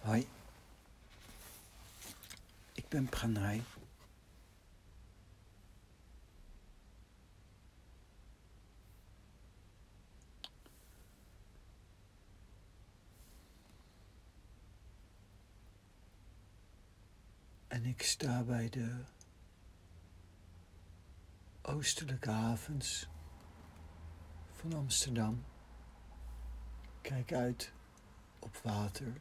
Hoi, ik ben Pranay. En ik sta bij de oostelijke havens van Amsterdam. Kijk uit op water.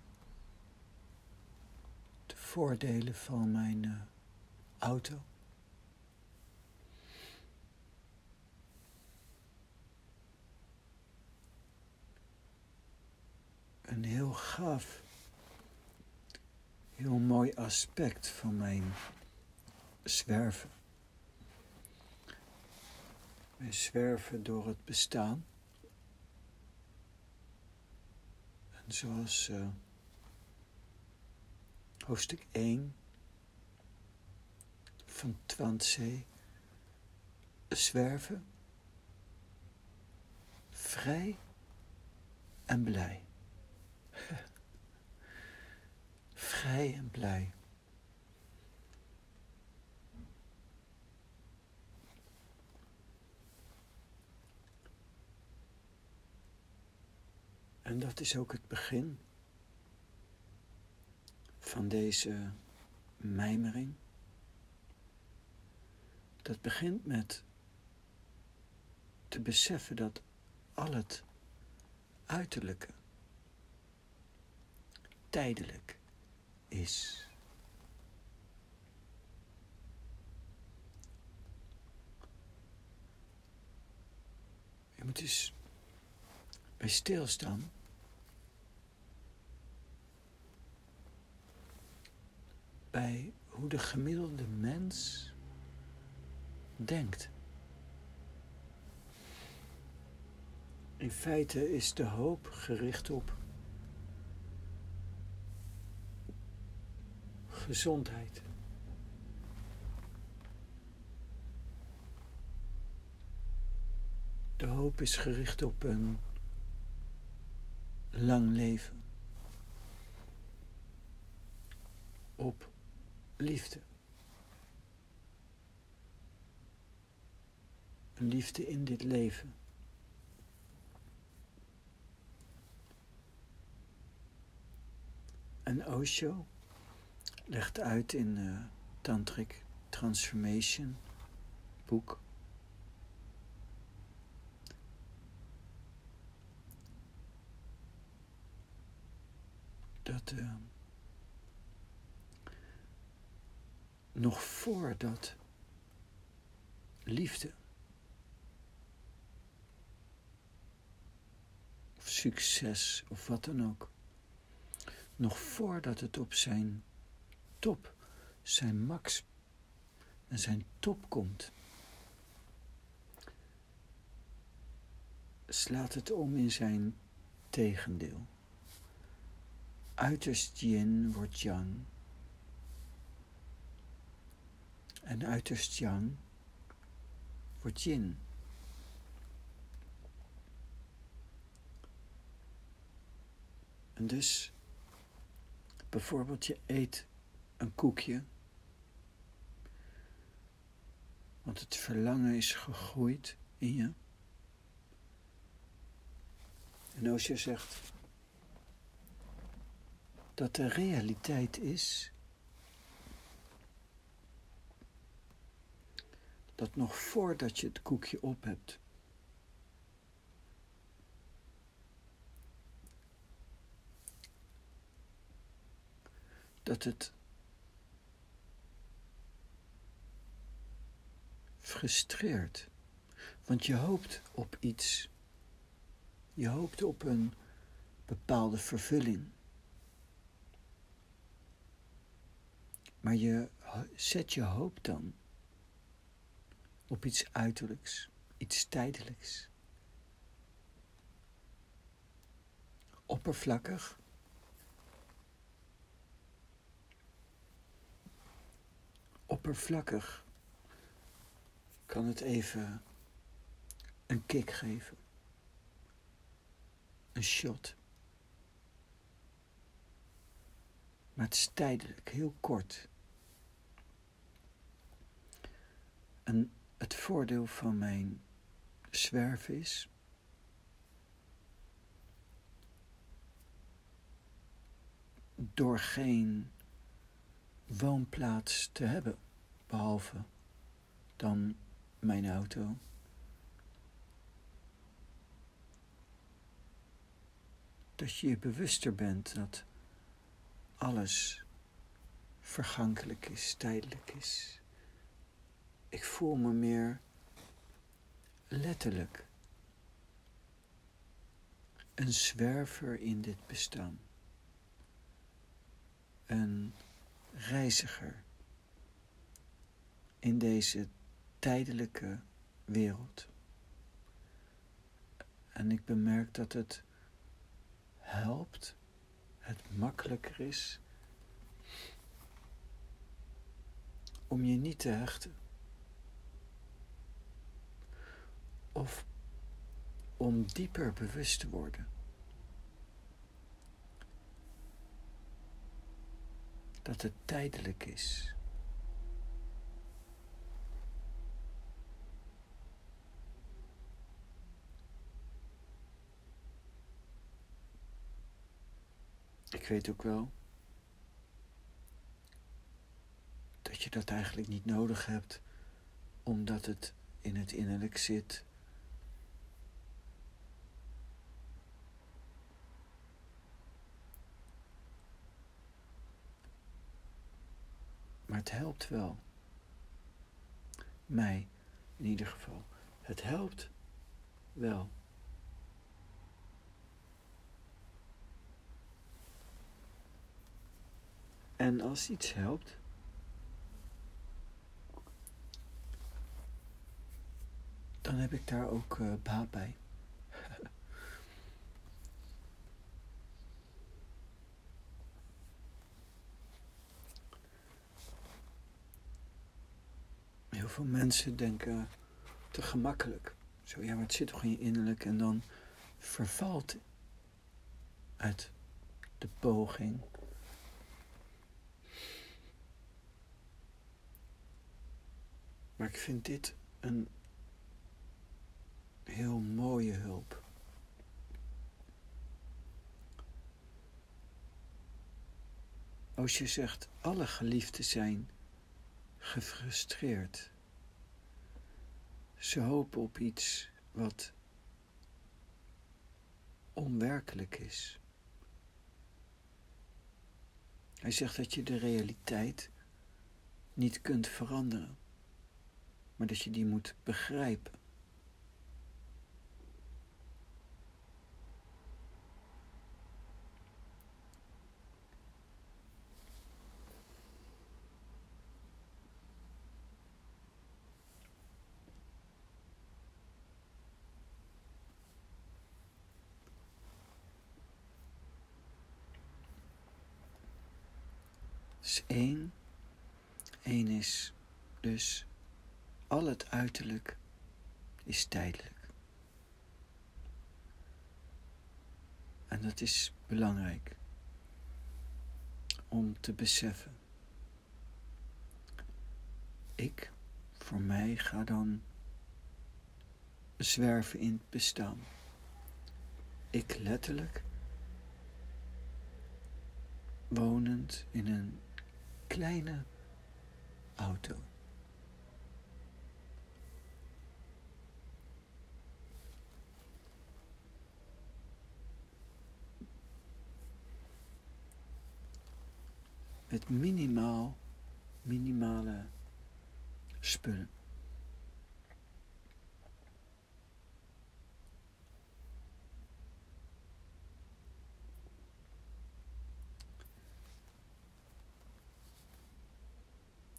De voordelen van mijn uh, auto. Een heel gaaf, heel mooi aspect van mijn zwerven. Wij zwerven door het bestaan. En zoals uh, hoofdstuk 1 van Twantse zwerven, vrij en blij. vrij en blij. En dat is ook het begin van deze mijmering. Dat begint met te beseffen dat al het uiterlijke tijdelijk is. Je moet bij stilstaan. Bij hoe de gemiddelde mens denkt. In feite is de hoop gericht op gezondheid. De hoop is gericht op een lang leven. Op liefde. Liefde in dit leven. En Osho legt uit in uh, Tantric Transformation boek dat uh, nog voordat liefde of succes of wat dan ook, nog voordat het op zijn top, zijn max en zijn top komt, slaat het om in zijn tegendeel. Uiterst yin wordt yang En uiterst yang wordt yin. En dus, bijvoorbeeld je eet een koekje, want het verlangen is gegroeid in je. En als je zegt dat de realiteit is dat nog voordat je het koekje op hebt, dat het frustreert. Want je hoopt op iets. Je hoopt op een bepaalde vervulling. Maar je zet je hoop dan op iets uiterlijks, iets tijdelijks. Oppervlakkig. Oppervlakkig kan het even een kick geven. Een shot. Maar het is tijdelijk, heel kort. En het voordeel van mijn zwerf is. Door geen woonplaats te hebben, behalve dan mijn auto. Dat je je bewuster bent dat alles vergankelijk is, tijdelijk is. Ik voel me meer letterlijk een zwerver in dit bestaan. Een reiziger in deze tijdelijke wereld. En ik bemerk dat het helpt, het makkelijker is om je niet te hechten. Of om dieper bewust te worden. Dat het tijdelijk is. Ik weet ook wel dat je dat eigenlijk niet nodig hebt, omdat het in het innerlijk zit. Het helpt wel. Mij in ieder geval. Het helpt wel. En als iets helpt, dan heb ik daar ook uh, baat bij. Veel mensen denken te gemakkelijk. Zo, ja, maar het zit toch in je innerlijk en dan vervalt uit de poging Maar ik vind dit een heel mooie hulp. Als je zegt, alle geliefden zijn gefrustreerd. Ze hopen op iets wat onwerkelijk is. Hij zegt dat je de realiteit niet kunt veranderen maar dat je die moet begrijpen. Dus één, één is dus al het uiterlijk is tijdelijk. En dat is belangrijk om te beseffen. Ik, voor mij, ga dan zwerven in het bestaan. Ik letterlijk, wonend in een kleine auto. Met minimaal, minimale spullen.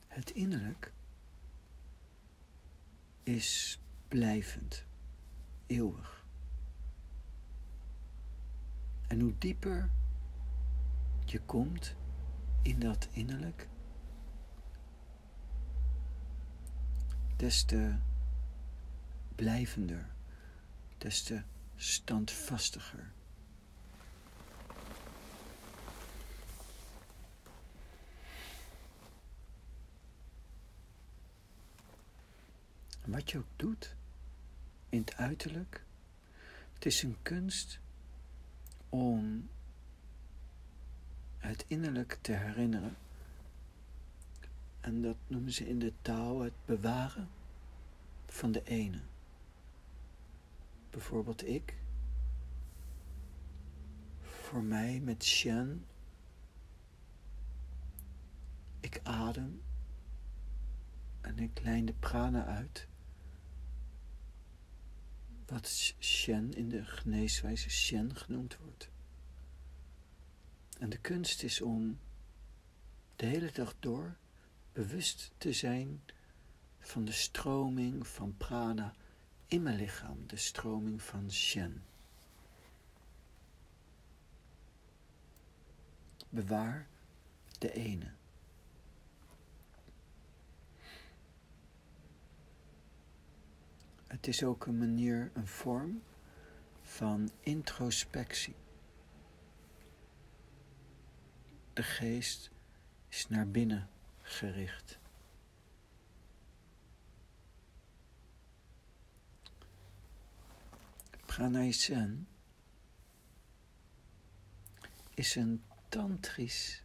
Het innerlijk is blijvend, eeuwig. En hoe dieper je komt in dat innerlijk, des te blijvender, des te standvastiger. Wat je ook doet in het uiterlijk, het is een kunst om het innerlijk te herinneren. En dat noemen ze in de taal het bewaren van de ene. Bijvoorbeeld ik. Voor mij met Shen. Ik adem en ik lijn de prana uit. Wat Shen in de geneeswijze Shen genoemd wordt. En de kunst is om de hele dag door bewust te zijn van de stroming van prana in mijn lichaam, de stroming van Shen. Bewaar de ene. Het is ook een manier, een vorm van introspectie. De geest is naar binnen gericht. Pranay Sen is een tantrisch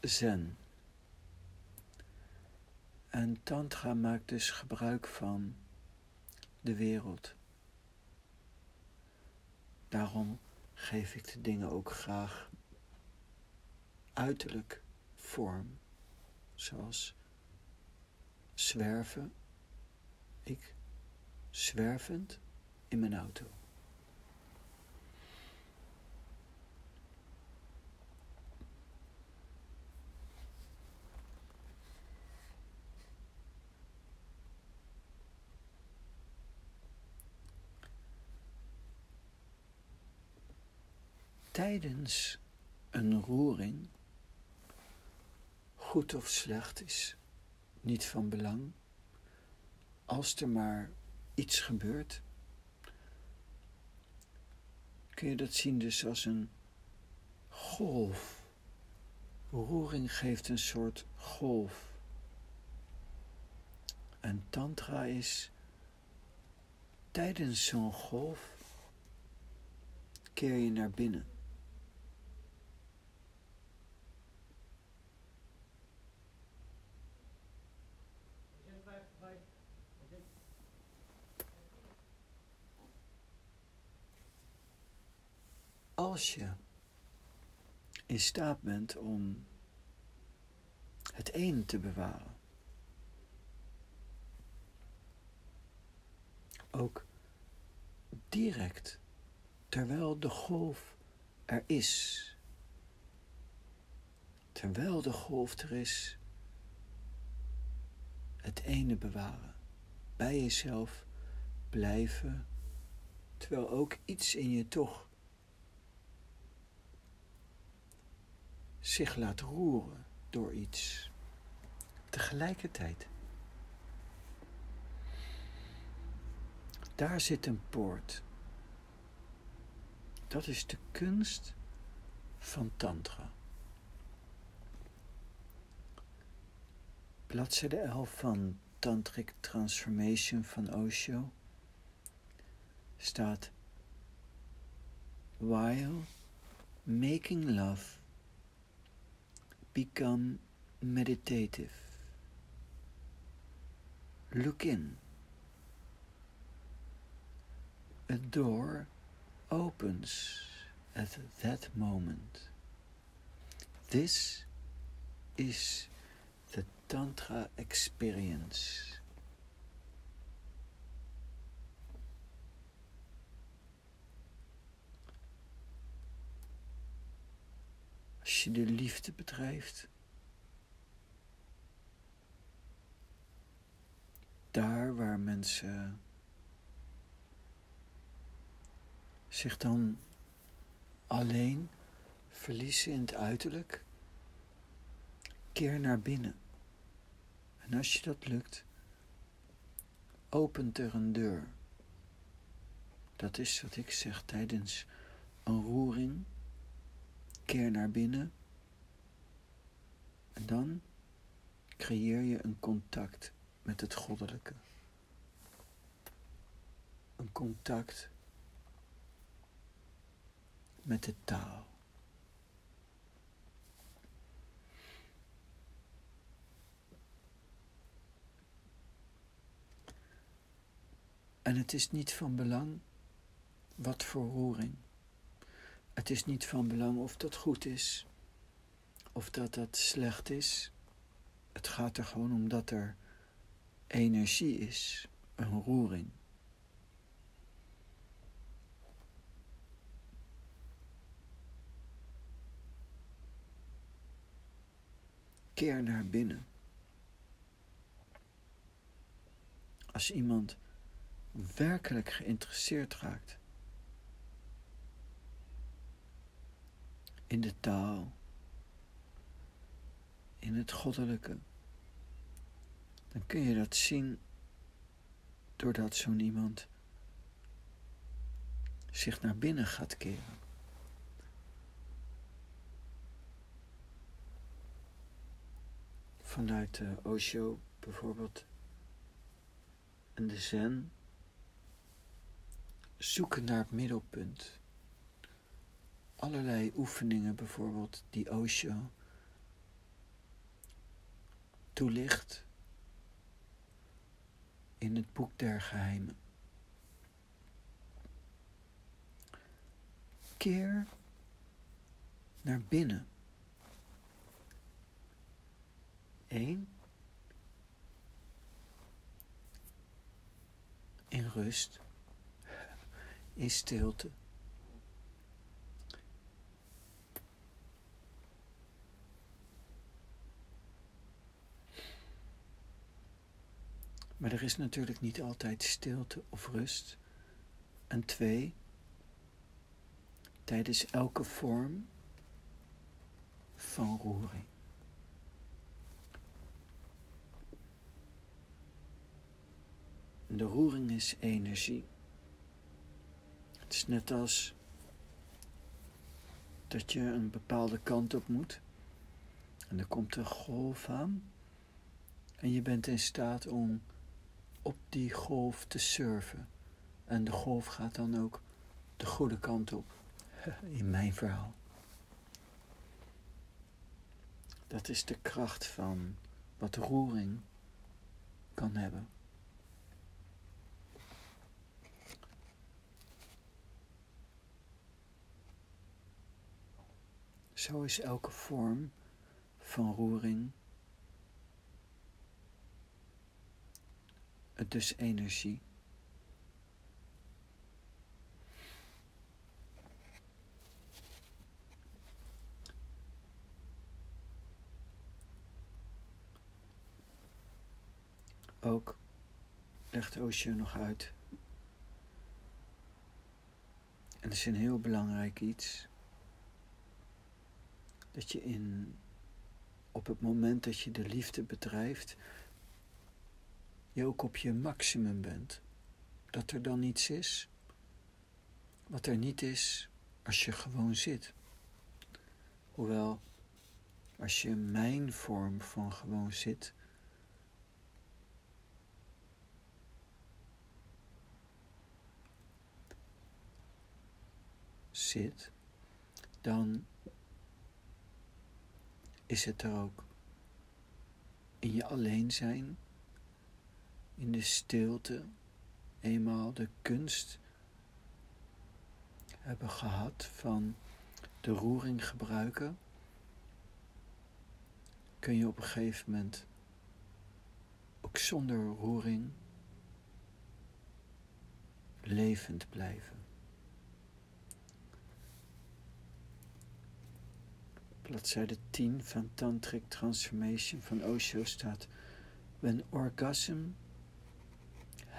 zen. En tantra maakt dus gebruik van de wereld. Daarom geef ik de dingen ook graag uiterlijk vorm, zoals zwerven, ik zwervend in mijn auto. Tijdens een roering goed of slecht is niet van belang. Als er maar iets gebeurt, kun je dat zien dus als een golf. Roering geeft een soort golf. En tantra is tijdens zo'n golf keer je naar binnen. Als je in staat bent om het een te bewaren, ook direct terwijl de golf er is, terwijl de golf er is, het ene bewaren, bij jezelf blijven, terwijl ook iets in je toch zich laat roeren door iets. Tegelijkertijd. Daar zit een poort. Dat is de kunst van Tantra. Bladzijde 11 van Tantric Transformation van Osho staat: While making love become meditative. Look in. A door opens at that moment. This is the Tantra experience. Als je de liefde bedrijft, daar waar mensen zich dan alleen verliezen in het uiterlijk, keer naar binnen. En als je dat lukt, opent er een deur. Dat is wat ik zeg tijdens een roering keer naar binnen. En dan creëer je een contact met het goddelijke. een contact met de taal. En het is niet van belang wat voor roering. Het is niet van belang of dat goed is of dat dat slecht is. Het gaat er gewoon om dat er energie is, een roering. Keer naar binnen. Als iemand werkelijk geïnteresseerd raakt in de taal, in het goddelijke, dan kun je dat zien doordat zo'n iemand zich naar binnen gaat keren. Vanuit de Osho bijvoorbeeld en de Zen zoeken naar het middelpunt. Allerlei oefeningen bijvoorbeeld die Osho toelicht in het boek der geheimen. Keer naar binnen. Eén. In rust. In stilte. Maar er is natuurlijk niet altijd stilte of rust. En twee, tijdens elke vorm van roering. De roering is energie. Het is net als dat je een bepaalde kant op moet. En er komt een golf aan. En je bent in staat om op die golf te surfen. En de golf gaat dan ook de goede kant op. In mijn verhaal. Dat is de kracht van wat roering kan hebben. Zo is elke vorm van roering dus energie. Ook legt Osho nog uit. En dat is een heel belangrijk iets. Dat je in, op het moment dat je de liefde bedrijft, je ook op je maximum bent. Dat er dan niets is wat er niet is als je gewoon zit. Hoewel, als je mijn vorm van gewoon zit, zit, dan is het er ook. In je alleen zijn in de stilte eenmaal de kunst hebben gehad van de roering gebruiken, kun je op een gegeven moment ook zonder roering levend blijven. Bladzijde 10 van Tantric Transformation van Osho staat: When orgasm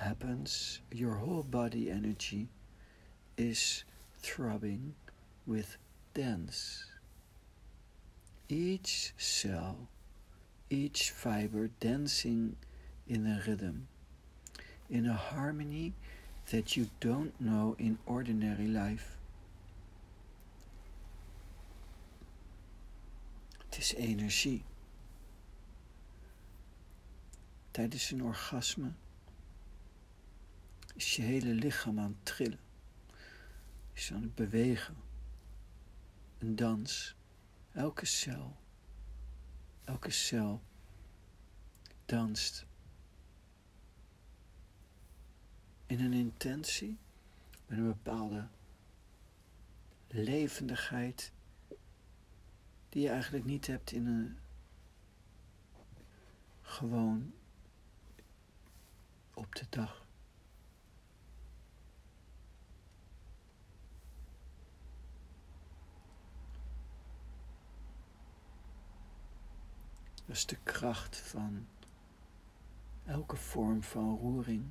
happens, your whole body energy is throbbing with dance. Each cell, each fiber dancing in a rhythm, in a harmony that you don't know in ordinary life. Het is energie. Tijdens een orgasme is je hele lichaam aan het trillen. Is aan het bewegen. Een dans. Elke cel. Elke cel danst. In een intentie, met een bepaalde levendigheid die je eigenlijk niet hebt in een gewoon op de dag. Dat is de kracht van elke vorm van roering.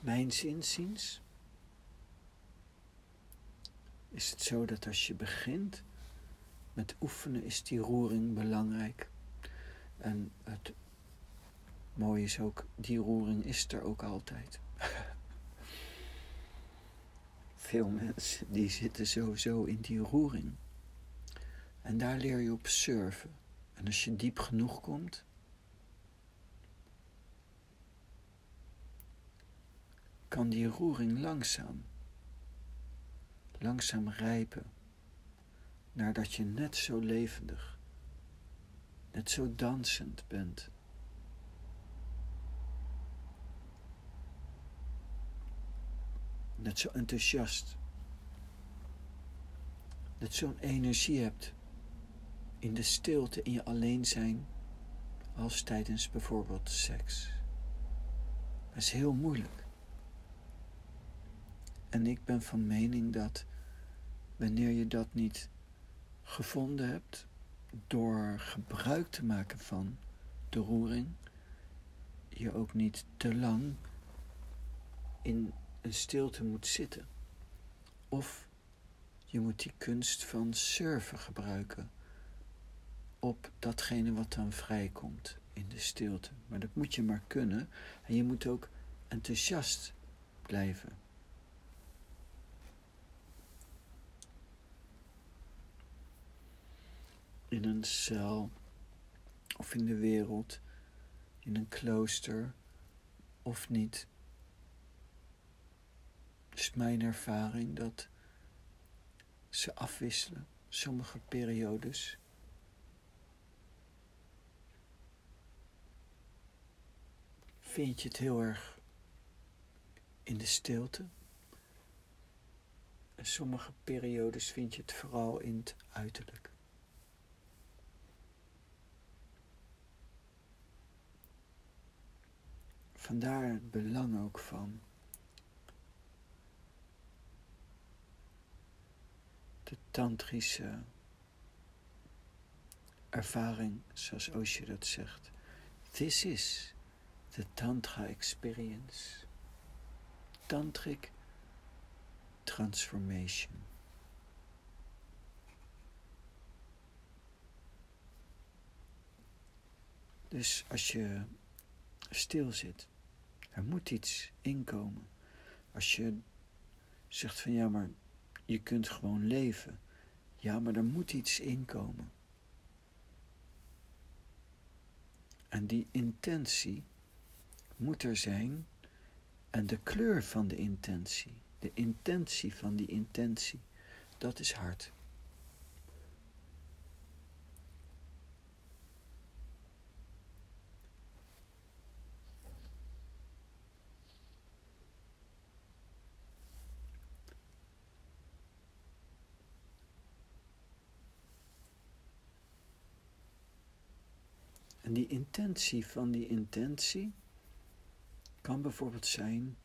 Mijns inziens is het zo dat als je begint met oefenen, is die roering belangrijk. En het mooie is ook, die roering is er ook altijd. Veel mensen die zitten sowieso in die roering. En daar leer je op surfen. En als je diep genoeg komt, kan die roering langzaam, langzaam rijpen, nadat je net zo levendig, net zo dansend bent. Net zo enthousiast. Net zo'n energie hebt in de stilte, in je alleen zijn, als tijdens bijvoorbeeld seks. Dat is heel moeilijk. En ik ben van mening dat wanneer je dat niet gevonden hebt, door gebruik te maken van de roering, je ook niet te lang in een stilte moet zitten. Of je moet die kunst van surfen gebruiken op datgene wat dan vrijkomt in de stilte. Maar dat moet je maar kunnen en je moet ook enthousiast blijven. In een cel of in de wereld, in een klooster of niet. Is mijn ervaring dat ze afwisselen, sommige periodes vind je het heel erg in de stilte. En sommige periodes vind je het vooral in het uiterlijk. Vandaar het belang ook van de tantrische ervaring, zoals Osho dat zegt. This is the Tantra experience. Tantric transformation. Dus als je stil zit, er moet iets inkomen. Als je zegt van ja, maar je kunt gewoon leven. Ja, maar er moet iets inkomen. En die intentie moet er zijn en de kleur van de intentie, de intentie van die intentie, dat is hart. En die intentie van die intentie, kan bijvoorbeeld zijn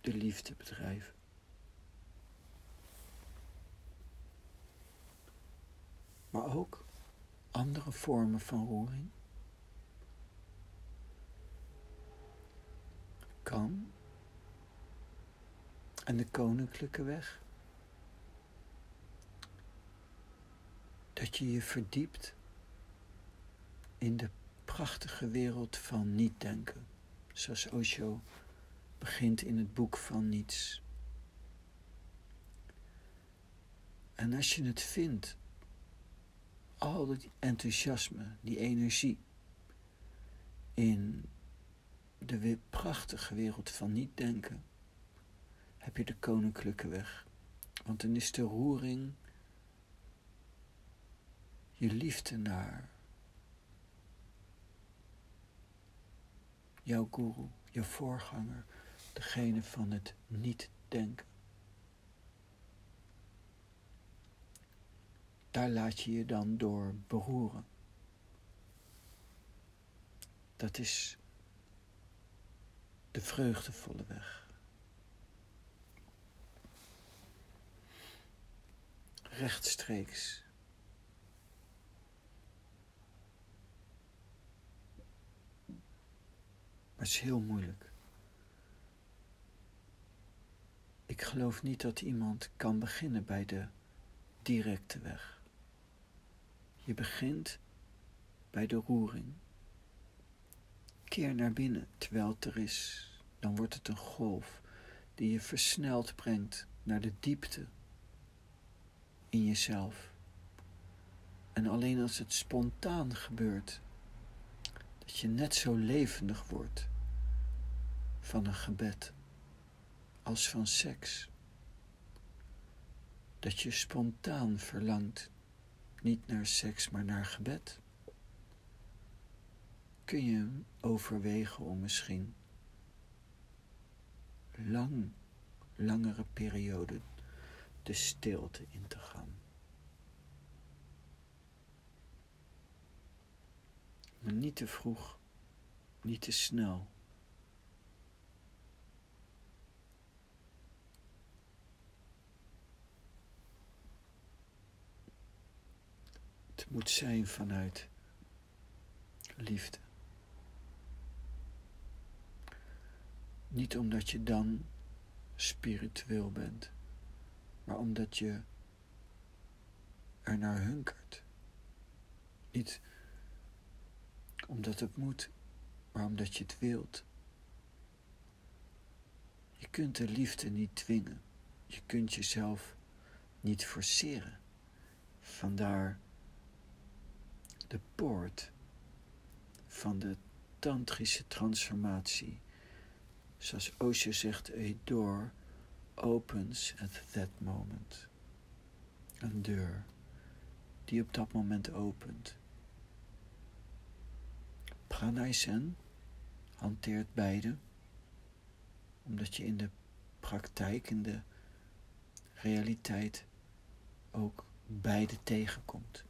de liefde bedrijven. Maar ook andere vormen van roering. Kan. En de koninklijke weg. Dat je je verdiept in de prachtige wereld van niet denken zoals Osho begint in het boek van niets. En als je het vindt, al dat enthousiasme, die energie, in de prachtige wereld van niet denken, heb je de koninklijke weg. Want dan is de roering je liefde naar jouw guru, je voorganger, degene van het niet denken. Daar laat je je dan door beroeren. Dat is de vreugdevolle weg. Rechtstreeks. Maar het is heel moeilijk. Ik geloof niet dat iemand kan beginnen bij de directe weg. Je begint bij de roering. Keer naar binnen terwijl het er is. Dan wordt het een golf die je versneld brengt naar de diepte in jezelf. En alleen als het spontaan gebeurt, dat je net zo levendig wordt van een gebed als van seks. Dat je spontaan verlangt, niet naar seks, maar naar gebed. Kun je overwegen om misschien lang, langere perioden de stilte in te gaan. Niet te vroeg, niet te snel. Het moet zijn vanuit liefde. Niet omdat je dan spiritueel bent, maar omdat je er naar hunkert. Niet omdat het moet, maar omdat je het wilt. Je kunt de liefde niet dwingen. Je kunt jezelf niet forceren. Vandaar de poort van de tantrische transformatie. Zoals Osho zegt, a door opens at that moment. Een deur die op dat moment opent. Pranaysen hanteert beide, omdat je in de praktijk, in de realiteit ook beide tegenkomt.